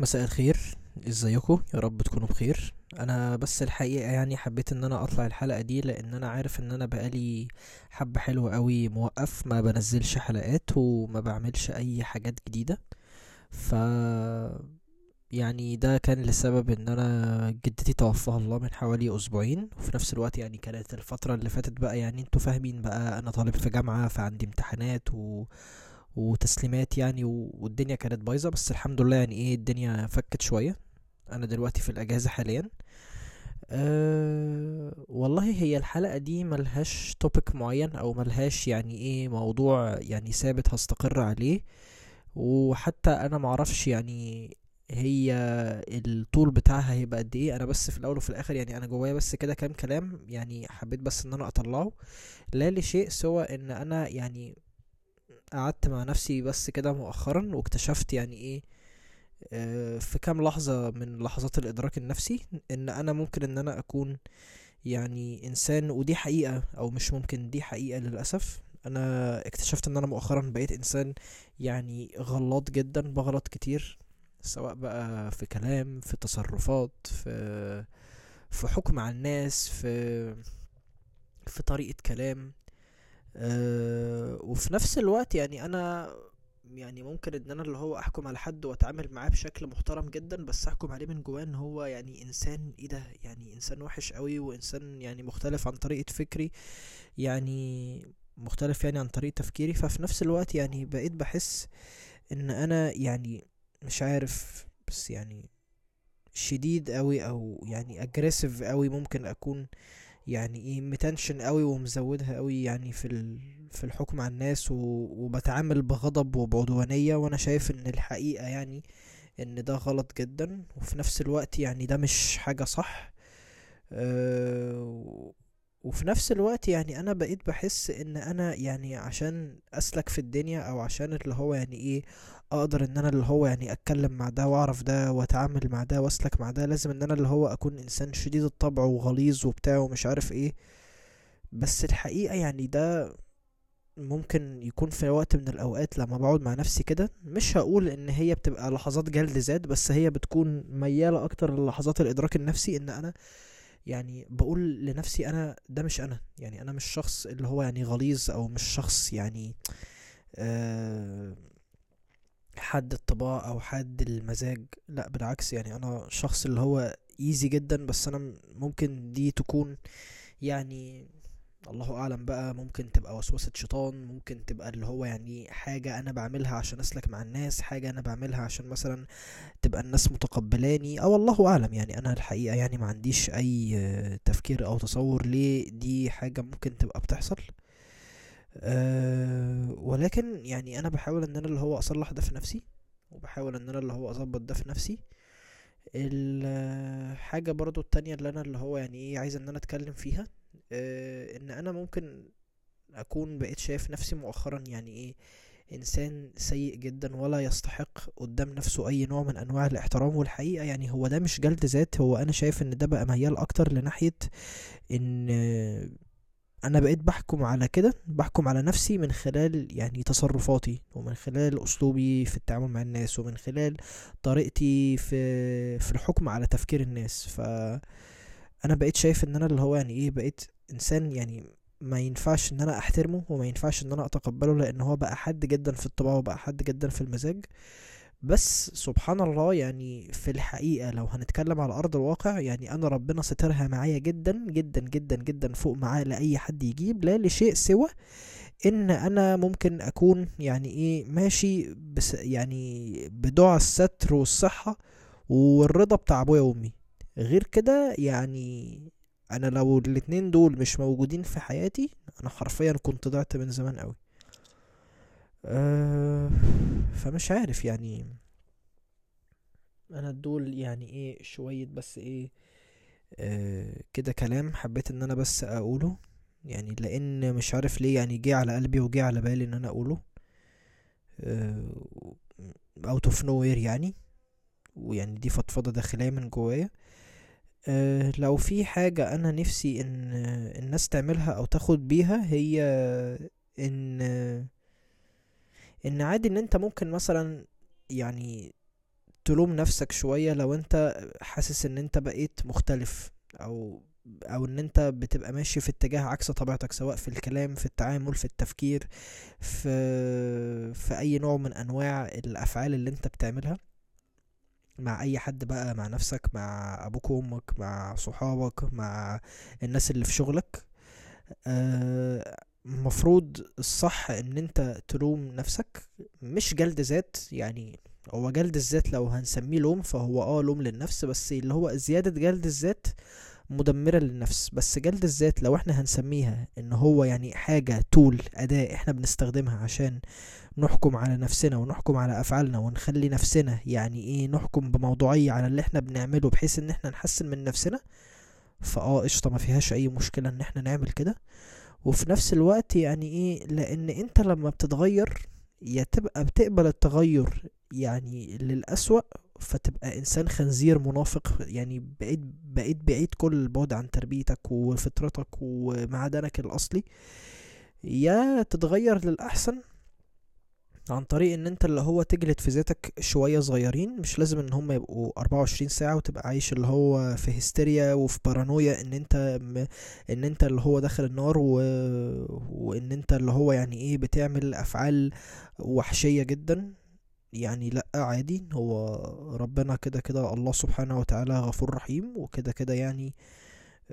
مساء الخير ازيكم؟ يا رب تكونوا بخير. أنا بس الحقيقة يعني حبيت إن أنا أطلع الحلقة دي لأن أنا عارف إن أنا بقالي حبة حلوة قوي موقف ما بنزلش حلقات وما بعملش أي حاجات جديدة. ف يعني ده كان لسبب إن أنا جدتي توفاها الله من حوالي أسبوعين وفي نفس الوقت يعني كانت الفترة اللي فاتت بقى يعني أنتوا فاهمين بقى أنا طالب في جامعة فعندي امتحانات و... وتسليمات يعني. والدنيا كانت بايظة بس الحمد لله يعني إيه الدنيا فكت شوية. أنا دلوقتي في الأجازة حاليا. أه والله هي الحلقة دي ملهاش توبيك معين أو ملهاش يعني إيه موضوع يعني ثابت هستقر عليه. وحتى أنا معرفش يعني هي الطول بتاعها هيبقى قد إيه. أنا بس في الأول وفي الآخر يعني أنا جوايا بس كده كام كلام يعني حبيت بس إن أنا أطلعه. لا لشيء سوى إن أنا يعني قعدت مع نفسي بس كده مؤخرا واكتشفت يعني إيه آه، في كام لحظة من لحظات الإدراك النفسي إن أنا ممكن إن أنا أكون يعني إنسان ودي حقيقة أو مش ممكن دي حقيقة للأسف. أنا اكتشفت إن أنا مؤخرا بقيت إنسان يعني غلط جدا بغلط كتير سواء بقى في كلام في تصرفات في في حكم على الناس في في طريقة كلام أه وفي نفس الوقت يعني أنا يعني ممكن إن أنا اللي هو أحكم على حد وأتعامل معاه بشكل محترم جدا بس أحكم عليه من جواه إن هو يعني إنسان إيه ده؟ يعني إنسان وحش قوي وإنسان يعني مختلف عن طريقة فكري يعني مختلف يعني عن طريقة تفكيري. ففي نفس الوقت يعني بقيت بحس إن أنا يعني مش عارف بس يعني شديد قوي أو يعني اجريسيف قوي ممكن أكون يعني إيه متنشن قوي ومزودها قوي يعني في. في الحكم على الناس. وبتعامل بغضب وبعدوانية وأنا شايف إن الحقيقة يعني إن ده غلط جدا وفي نفس الوقت يعني ده مش حاجة صح أه... وفي نفس الوقت يعني أنا بقيت بحس إن أنا يعني عشان أسلك في الدنيا أو عشان اللي هو يعني إيه أقدر إن أنا اللي هو يعني أتكلم مع ده وأعرف ده وأتعامل مع ده وأسلك مع ده لازم إن أنا اللي هو أكون إنسان شديد الطبع وغليظ وبتاع ومش عارف إيه. بس الحقيقة يعني ده ممكن يكون في وقت من الأوقات لما بقعد مع نفسي كده مش هقول إن هي بتبقى لحظات جلد ذات بس هي بتكون ميالة أكتر للحظات الإدراك النفسي إن أنا يعني بقول لنفسي أنا ده مش أنا يعني أنا مش شخص اللي هو يعني غليظ أو مش شخص يعني آه حد الطباع أو حد المزاج لأ بالعكس يعني أنا شخص اللي هو ايزي جدا بس أنا ممكن دي تكون يعني الله أعلم بقى ممكن تبقى وسوسة شيطان ممكن تبقى اللي هو يعني حاجة أنا بعملها عشان أسلك مع الناس حاجة أنا بعملها عشان مثلا تبقى الناس متقبلاني أو الله أعلم يعني. أنا الحقيقة يعني ما عنديش أي تفكير أو تصور ليه دي حاجة ممكن تبقى بتحصل. أه ولكن يعني أنا بحاول إن أنا اللي هو أصلح ده في نفسي وبحاول إن أنا اللي هو أظبط ده في نفسي. الحاجة برضو التانية اللي أنا اللي هو يعني إيه عايز إن أنا أتكلم فيها. إن أنا ممكن أكون بقيت شايف نفسي مؤخرا يعني إيه إنسان سيء جدا ولا يستحق قدام نفسه أي نوع من أنواع الاحترام. والحقيقة يعني هو ده مش جلد ذات هو أنا شايف إن ده بقى ميال أكتر لناحية إن أنا بقيت بحكم على كده بحكم على نفسي من خلال يعني تصرفاتي ومن خلال أسلوبي في التعامل مع الناس ومن خلال طريقتي في في الحكم على تفكير الناس. ف أنا بقيت شايف إن أنا اللي هو يعني إيه بقيت إنسان يعني ما ينفعش إن أنا أحترمه وما ينفعش إن أنا أتقبله لأن هو بقى حد جدا في الطباع وبقى حد جدا في المزاج. بس سبحان الله يعني في الحقيقة لو هنتكلم على أرض الواقع يعني أنا ربنا سترها معايا جدا جدا جدا جدا فوق معاه لأي حد يجيب لا لشيء سوى إن أنا ممكن أكون يعني إيه ماشي بس يعني بدعاء الستر والصحة والرضا بتاع أبويا وأمي. غير كده يعني أنا لو الاتنين دول مش موجودين في حياتي أنا حرفيا كنت ضعت من زمان أوي. أه فمش عارف يعني. أنا دول يعني إيه شوية بس إيه أه كده كلام حبيت إن أنا بس أقوله. يعني لأن مش عارف ليه يعني جه على قلبي وجه على بالي إن أنا أقوله. out of nowhere يعني. ويعني دي فضفضة داخلية من جوايا. أه لو في حاجة أنا نفسي إن الناس تعملها أو تاخد بيها هي إن إن عادي إن أنت ممكن مثلا يعني تلوم نفسك شوية لو أنت حاسس إن أنت بقيت مختلف أو أو إن أنت بتبقى ماشي في اتجاه عكس طبيعتك سواء في الكلام في التعامل في التفكير في في أي نوع من أنواع الأفعال اللي أنت بتعملها. مع أي حد بقى مع نفسك مع أبوك وأمك مع صحابك مع الناس اللي في شغلك. آه، مفروض الصح إن أنت تلوم نفسك. مش جلد ذات يعني هو جلد الذات لو هنسميه لوم فهو آه لوم للنفس بس اللي هو زيادة جلد الذات مدمرة للنفس بس جلد الذات لو إحنا هنسميها ان هو يعني حاجة تول أداة إحنا بنستخدمها عشان نحكم على نفسنا ونحكم على أفعالنا ونخلي نفسنا يعني إيه نحكم بموضوعية على اللي إحنا بنعمله بحيث ان إحنا نحسن من نفسنا. فآه قشطة ما فيهاش أي مشكلة إن إحنا نعمل كده. وفي نفس الوقت يعني إيه لأن انت لما بتتغير يا تبقى بتقبل التغير يعني للأسوأ فتبقى إنسان خنزير منافق يعني بقيت بقيت بعيد كل البعد عن تربيتك وفطرتك ومعدنك الأصلي. يا تتغير للأحسن عن طريق إن أنت اللي هو تجلد في ذاتك شوية صغيرين. مش لازم إن هم يبقوا 24 ساعة وتبقى عايش اللي هو في هستيريا وفي بارانويا إن أنت م... إن أنت اللي هو داخل النار و... وإن أنت اللي هو يعني إيه بتعمل أفعال وحشية جدا. يعني لأ عادي هو ربنا كده كده الله سبحانه وتعالى غفور رحيم وكده كده يعني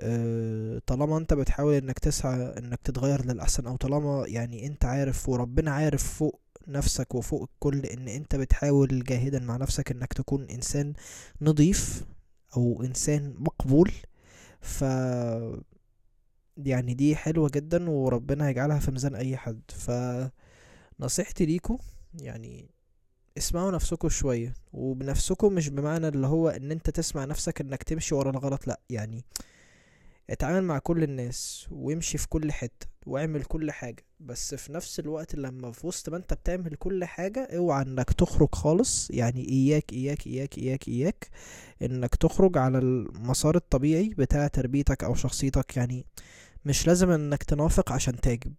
آه، طالما أنت بتحاول إنك تسعى إنك تتغير للأحسن أو طالما يعني أنت عارف وربنا عارف فوق نفسك وفوق الكل إن أنت بتحاول جاهدا مع نفسك إنك تكون إنسان نظيف أو إنسان مقبول ف يعني دي حلوة جدا وربنا هيجعلها في ميزان أي حد. ف نصيحتي ليكو يعني اسمعوا نفسكم شوية وبنفسكم مش بمعنى اللي هو إن أنت تسمع نفسك إنك تمشي ورا الغلط لأ يعني اتعامل مع كل الناس وامشي في كل حتة واعمل كل حاجة بس في نفس الوقت لما في وسط ما أنت بتعمل كل حاجة اوعى إنك تخرج خالص يعني إياك إياك إياك إياك إياك إنك تخرج على المسار الطبيعي بتاع تربيتك أو شخصيتك يعني مش لازم إنك تنافق عشان تعجب.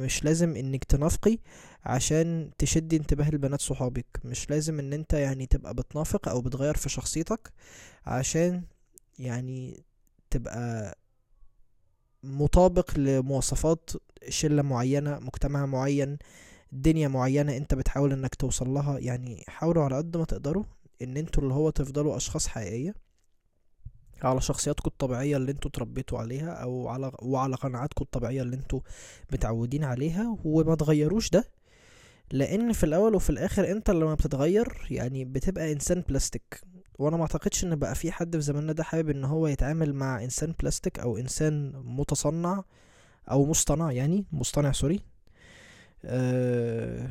مش لازم إنك تنافقي عشان تشدي انتباه البنات صحابك. مش لازم إن أنت يعني تبقى بتنافق أو بتغير في شخصيتك عشان يعني تبقى مطابق لمواصفات شلة معينة مجتمع معين دنيا معينة أنت بتحاول إنك توصل لها. يعني حاولوا على قد ما تقدروا إن أنتوا اللي هو تفضلوا أشخاص حقيقية. على شخصياتكم الطبيعية اللي أنتوا اتربيتوا عليها أو على وعلى قناعاتكم الطبيعية اللي أنتوا متعودين عليها. وما تغيروش ده لأن في الأول وفي الآخر انت لما بتتغير يعني بتبقى إنسان بلاستيك. وأنا ما أعتقدش إن بقى في حد في زماننا ده حابب إن هو يتعامل مع إنسان بلاستيك أو إنسان متصنع أو مصطنع يعني مصطنع سوري. أه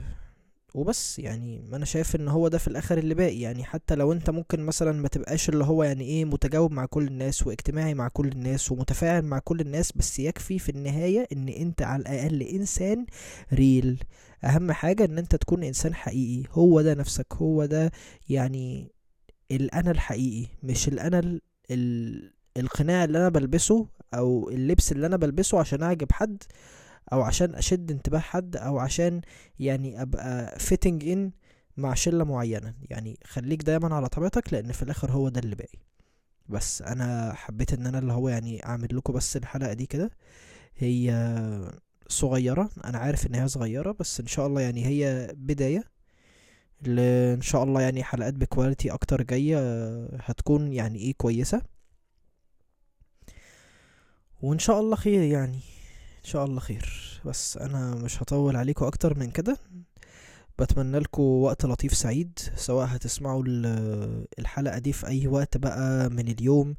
وبس يعني أنا شايف إن هو ده في الآخر اللي باقي. يعني حتى لو أنت ممكن مثلا ما تبقاش اللي هو يعني إيه متجاوب مع كل الناس واجتماعي مع كل الناس ومتفاعل مع كل الناس بس يكفي في النهاية إن أنت على الأقل إنسان real أهم حاجة إن أنت تكون إنسان حقيقي. هو ده نفسك هو ده يعني الأنا الحقيقي مش الأنا ال... ال... القناع اللي أنا بلبسه أو اللبس اللي أنا بلبسه عشان أعجب حد. أو عشان أشد انتباه حد أو عشان يعني أبقى fitting in مع شلة معينة. يعني خليك دايما على طبيعتك لأن في الآخر هو ده اللي باقي. بس أنا حبيت إن أنا اللي هو يعني أعمل لكم بس الحلقة دي كده. هي صغيرة أنا عارف إن هي صغيرة بس إن شاء الله يعني هي بداية. إن شاء الله يعني حلقات بكواليتي أكتر جاية هتكون يعني إيه كويسة. وإن شاء الله خير يعني. إن شاء الله خير. بس أنا مش هطول عليكم أكتر من كده. بتمنى لكم وقت لطيف سعيد سواء هتسمعوا ال- الحلقة دي في أي وقت بقى من اليوم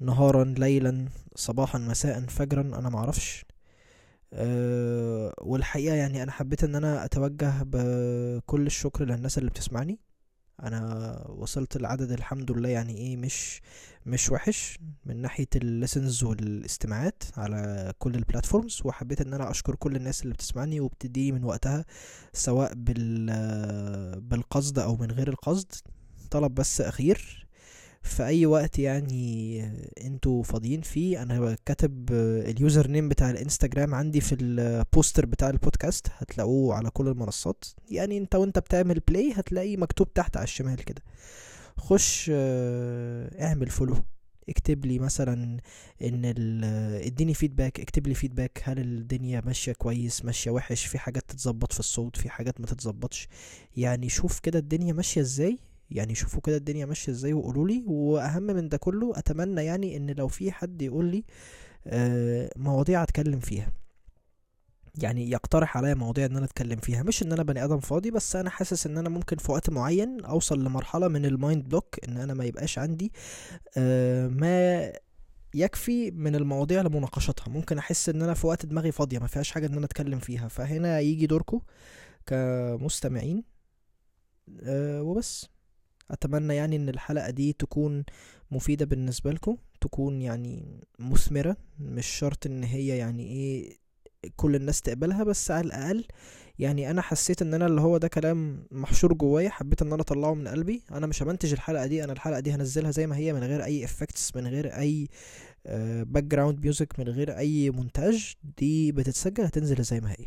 نهارا ليلا صباحا مساء فجرا أنا معرفش أه والحقيقة يعني أنا حبيت إن أنا أتوجه بكل الشكر للناس اللي بتسمعني. أنا وصلت العدد الحمد لله يعني إيه مش مش وحش من ناحية الليسنز والاستماعات على كل البلاتفورمز وحبيت إن أنا أشكر كل الناس اللي بتسمعني وبتدي من وقتها سواء بال بالقصد أو من غير القصد. طلب بس أخير في أي وقت يعني أنتوا فاضيين فيه أنا كاتب ال username بتاع الإنستجرام عندي في ال poster بتاع البودكاست هتلاقوه على كل المنصات. يعني انت وانت بتعمل play هتلاقي مكتوب تحت على الشمال كده. خش آه، اعمل follow اكتب لي مثلا إن اديني feedback اكتب لي feedback هل الدنيا ماشية كويس ماشية وحش؟ في حاجات تتظبط في الصوت في حاجات ما تتظبطش. يعني شوف كده الدنيا ماشية إزاي. يعني شوفوا كده الدنيا ماشية إزاي وقولوا لي. وأهم من ده كله أتمنى يعني إن لو في حد يقول لي آه، مواضيع أتكلم فيها. يعني يقترح عليا مواضيع إن أنا أتكلم فيها. مش إن أنا بني آدم فاضي بس أنا حاسس إن أنا ممكن في وقت معين أوصل لمرحلة من ال mind block إن أنا ما يبقاش عندي آه، ما يكفي من المواضيع لمناقشتها ممكن أحس إن أنا في وقت دماغي فاضية ما فيهاش حاجة إن أنا أتكلم فيها. فهنا يجي دوركم كمستمعين أه وبس. أتمنى يعني إن الحلقة دي تكون مفيدة بالنسبة لكم تكون يعني مثمرة مش شرط إن هي يعني إيه كل الناس تقبلها بس على الأقل يعني أنا حسيت إن أنا اللي هو ده كلام محشور جوايا حبيت إن أنا أطلعه من قلبي. أنا مش همنتج الحلقة دي أنا الحلقة دي هنزلها زي ما هي من غير أي effects من غير أي background music من غير أي مونتاج دي بتتسجل هتنزل زي ما هي.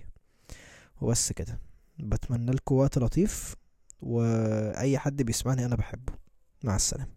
وبس كده. بتمنى لكم وقت لطيف. وأي حد بيسمعني أنا بحبه. مع السلامة.